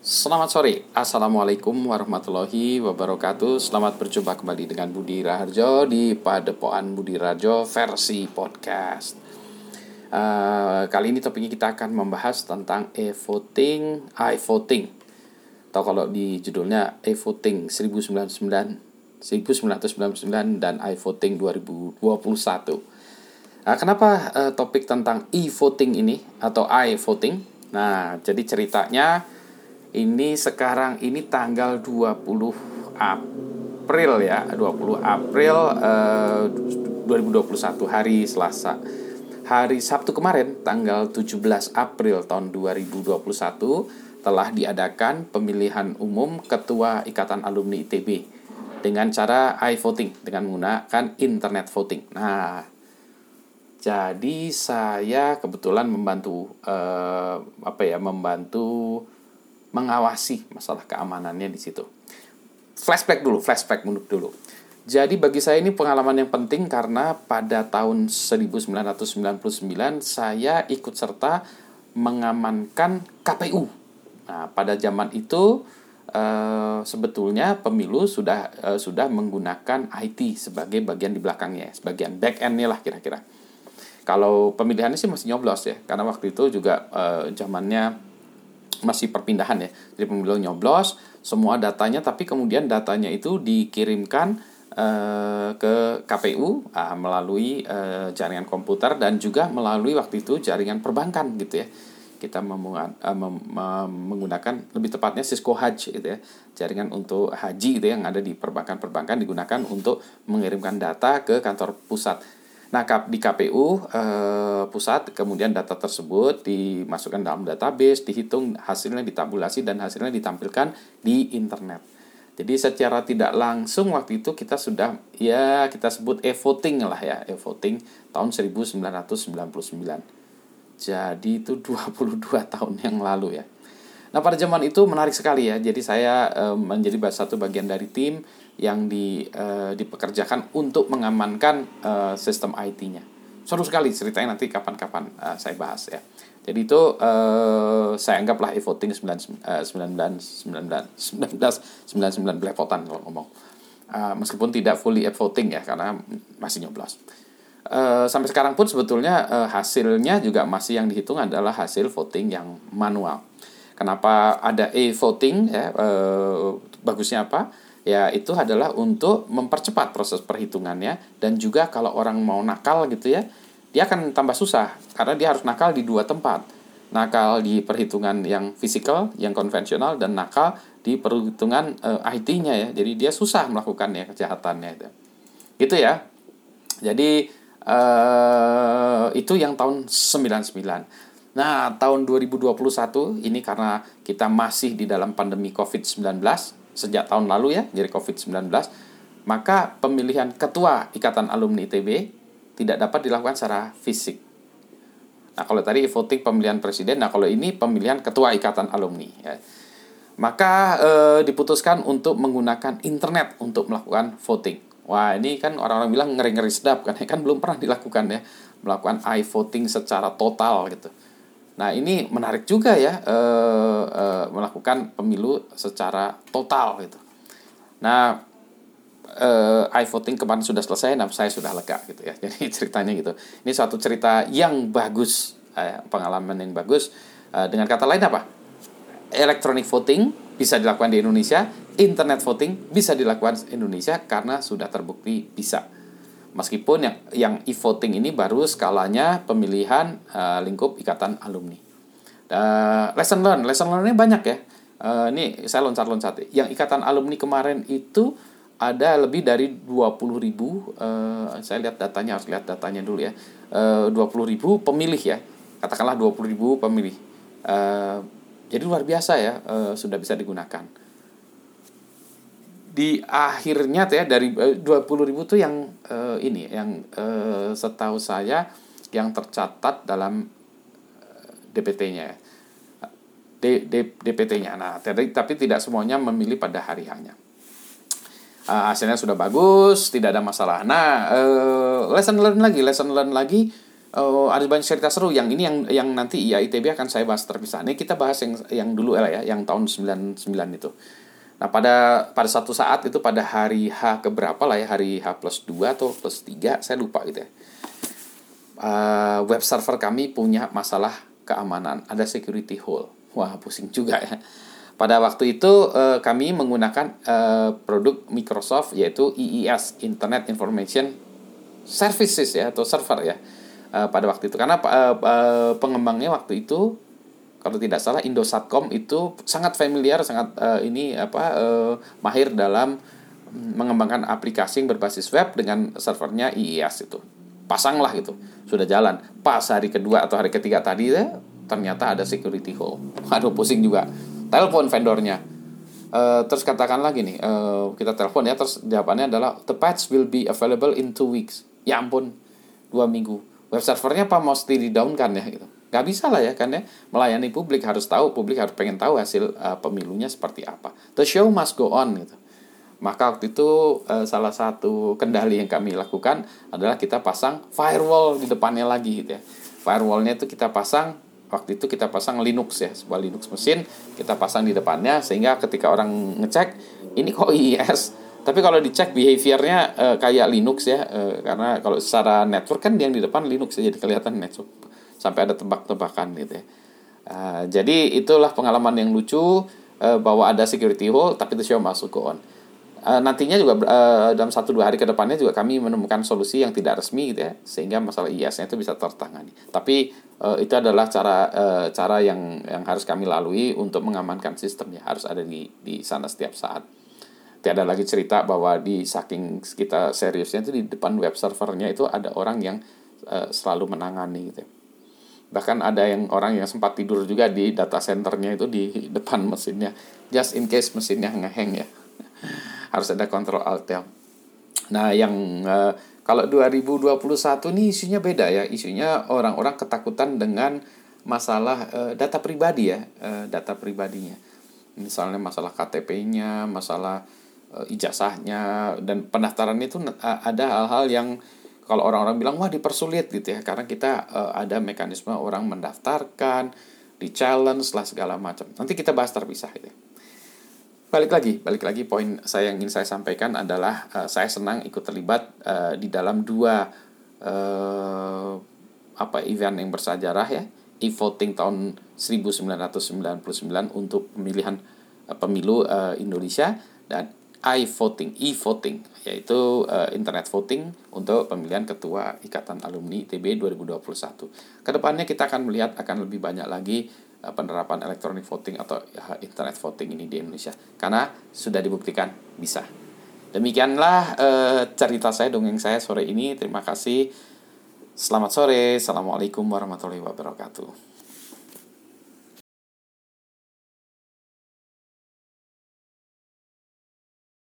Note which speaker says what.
Speaker 1: Selamat sore, Assalamualaikum warahmatullahi wabarakatuh. Selamat berjumpa kembali dengan Budi Raharjo di Padepokan Budi Raharjo versi podcast. Uh, Kali ini topiknya kita akan membahas tentang e-voting, i-voting. Atau kalau di judulnya e-voting 1999, 1999 dan i-voting 2021 Nah, kenapa uh, topik tentang e-voting ini atau i-voting? Nah, jadi ceritanya ini sekarang ini tanggal 20 April ya 20 April eh, 2021 hari Selasa hari Sabtu kemarin tanggal 17 April tahun 2021 telah diadakan pemilihan umum ketua Ikatan Alumni ITB dengan cara i-voting dengan menggunakan internet voting. Nah, jadi saya kebetulan membantu eh, apa ya membantu mengawasi masalah keamanannya di situ. Flashback dulu, flashback mundur dulu. Jadi bagi saya ini pengalaman yang penting karena pada tahun 1999 saya ikut serta mengamankan KPU. Nah, pada zaman itu eh, sebetulnya pemilu sudah eh, sudah menggunakan IT sebagai bagian di belakangnya, sebagian back end-nya lah kira-kira. Kalau pemilihannya sih masih nyoblos ya, karena waktu itu juga eh, zamannya masih perpindahan ya. Jadi pemilu nyoblos semua datanya tapi kemudian datanya itu dikirimkan uh, ke KPU uh, melalui uh, jaringan komputer dan juga melalui waktu itu jaringan perbankan gitu ya. Kita menggunakan lebih tepatnya Cisco Haj gitu ya. Jaringan untuk haji gitu ya, yang ada di perbankan-perbankan digunakan untuk mengirimkan data ke kantor pusat Nah, di KPU eh, pusat kemudian data tersebut dimasukkan dalam database, dihitung hasilnya ditabulasi dan hasilnya ditampilkan di internet. Jadi secara tidak langsung waktu itu kita sudah ya kita sebut e-voting lah ya, e-voting tahun 1999. Jadi itu 22 tahun yang lalu ya. Nah, pada zaman itu menarik sekali ya. Jadi saya e, menjadi satu bagian dari tim yang di, uh, dipekerjakan untuk mengamankan uh, sistem IT-nya. Seru sekali ceritanya nanti kapan-kapan uh, saya bahas ya. Jadi itu saya anggaplah e-voting 19 uh, 19 19 19 belepotan kalau ngomong. Uh, meskipun tidak fully e-voting ya karena masih nyoblos. Uh, sampai sekarang pun sebetulnya uh, hasilnya juga masih yang dihitung adalah hasil voting yang manual. Kenapa ada e-voting ya? Uh, bagusnya apa? Ya itu adalah untuk mempercepat proses perhitungannya. Dan juga kalau orang mau nakal gitu ya dia akan tambah susah. Karena dia harus nakal di dua tempat. Nakal di perhitungan yang fisikal yang konvensional dan nakal di perhitungan uh, eh, IT-nya ya. Jadi dia susah melakukannya kejahatannya itu. Gitu ya. Jadi uh, itu yang tahun 99 Nah, tahun 2021 ini karena kita masih di dalam pandemi COVID-19, sejak tahun lalu ya, jadi COVID-19, maka pemilihan ketua Ikatan Alumni ITB tidak dapat dilakukan secara fisik. Nah, kalau tadi voting pemilihan presiden, nah kalau ini pemilihan ketua Ikatan Alumni ya. Maka e, diputuskan untuk menggunakan internet untuk melakukan voting. Wah, ini kan orang-orang bilang ngeri-ngeri sedap kan, kan belum pernah dilakukan ya, melakukan i-voting secara total gitu. Nah ini menarik juga ya e, e, melakukan pemilu secara total gitu. Nah e, iVoting kemarin sudah selesai, nah saya sudah lega gitu ya. Jadi ceritanya gitu. Ini suatu cerita yang bagus, eh, pengalaman yang bagus. E, dengan kata lain apa? Electronic voting bisa dilakukan di Indonesia, internet voting bisa dilakukan di Indonesia karena sudah terbukti bisa Meskipun yang yang e-voting ini baru skalanya pemilihan uh, lingkup ikatan alumni. Uh, lesson learn, lesson learn ini banyak ya. Uh, ini saya loncat-loncat. Yang ikatan alumni kemarin itu ada lebih dari 20 ribu, uh, saya lihat datanya, harus lihat datanya dulu ya, uh, 20 ribu pemilih ya, katakanlah 20 ribu pemilih. Uh, jadi luar biasa ya, uh, sudah bisa digunakan di akhirnya tuh ya dari eh, dua puluh ribu tuh yang uh, ini yang uh, setahu saya yang tercatat dalam DPT-nya D, DPT-nya. Nah, tapi, tapi tidak semuanya memilih pada hari hanya. Uh, hasilnya sudah bagus, tidak ada masalah. Nah, uh, lesson learn lagi, lesson learn lagi uh, ada banyak cerita seru yang ini yang yang nanti ya ITB akan saya bahas terpisah. Ini kita bahas yang yang dulu lah ya, yang tahun 99 itu. Nah, pada pada satu saat itu pada hari H keberapa lah ya, hari H plus 2 atau plus 3, saya lupa gitu ya. Uh, web server kami punya masalah keamanan, ada security hole. Wah, pusing juga ya. Pada waktu itu uh, kami menggunakan uh, produk Microsoft yaitu IIS, Internet Information Services ya atau server ya uh, pada waktu itu karena uh, uh, pengembangnya waktu itu kalau tidak salah Indosatcom itu sangat familiar sangat uh, ini apa uh, mahir dalam mengembangkan aplikasi yang berbasis web dengan servernya IIS itu. Pasanglah gitu sudah jalan. Pas hari kedua atau hari ketiga tadi ya, ternyata ada security hole. Aduh pusing juga. Telepon vendornya. Uh, terus katakan lagi nih uh, kita telepon ya terus jawabannya adalah the patch will be available in two weeks. Ya ampun dua minggu. Web servernya apa mesti di down kan ya gitu nggak bisa lah ya kan ya. Melayani publik harus tahu publik harus pengen tahu hasil uh, pemilunya seperti apa. The show must go on gitu. Maka waktu itu uh, salah satu kendali yang kami lakukan adalah kita pasang firewall di depannya lagi gitu ya. Firewallnya itu kita pasang waktu itu kita pasang Linux ya sebuah Linux mesin. Kita pasang di depannya sehingga ketika orang ngecek ini kok IIS tapi kalau dicek behaviornya uh, kayak Linux ya, uh, karena kalau secara network kan yang di depan Linux ya, jadi kelihatan network sampai ada tebak-tebakan gitu ya. Uh, jadi itulah pengalaman yang lucu uh, bahwa ada security hole tapi itu show masuk ke on. Uh, nantinya juga uh, dalam satu dua hari ke depannya juga kami menemukan solusi yang tidak resmi gitu ya sehingga masalah IAS-nya itu bisa tertangani. Tapi uh, itu adalah cara uh, cara yang yang harus kami lalui untuk mengamankan sistem ya harus ada di di sana setiap saat tiada lagi cerita bahwa di saking kita seriusnya itu di depan web servernya itu ada orang yang uh, selalu menangani gitu. Bahkan ada yang orang yang sempat tidur juga di data centernya itu di depan mesinnya just in case mesinnya ngeheng ya. Harus ada kontrol alt tab. Nah, yang uh, kalau 2021 ini isunya beda ya. Isunya orang-orang ketakutan dengan masalah uh, data pribadi ya, uh, data pribadinya. Misalnya masalah KTP-nya, masalah uh, ijazahnya dan pendaftaran itu ada hal-hal yang kalau orang-orang bilang wah dipersulit gitu ya. Karena kita uh, ada mekanisme orang mendaftarkan di challenge lah segala macam. Nanti kita bahas terpisah gitu ya. balik lagi balik lagi poin saya yang ingin saya sampaikan adalah uh, saya senang ikut terlibat uh, di dalam dua uh, apa event yang bersejarah ya. E-voting tahun 1999 untuk pemilihan uh, pemilu uh, Indonesia dan i-voting, e-voting, yaitu uh, internet voting untuk pemilihan ketua Ikatan Alumni ITB 2021. Ke depannya kita akan melihat akan lebih banyak lagi uh, penerapan electronic voting atau uh, internet voting ini di Indonesia karena sudah dibuktikan bisa. Demikianlah uh, cerita saya dongeng saya sore ini. Terima kasih. Selamat sore. Assalamualaikum warahmatullahi wabarakatuh.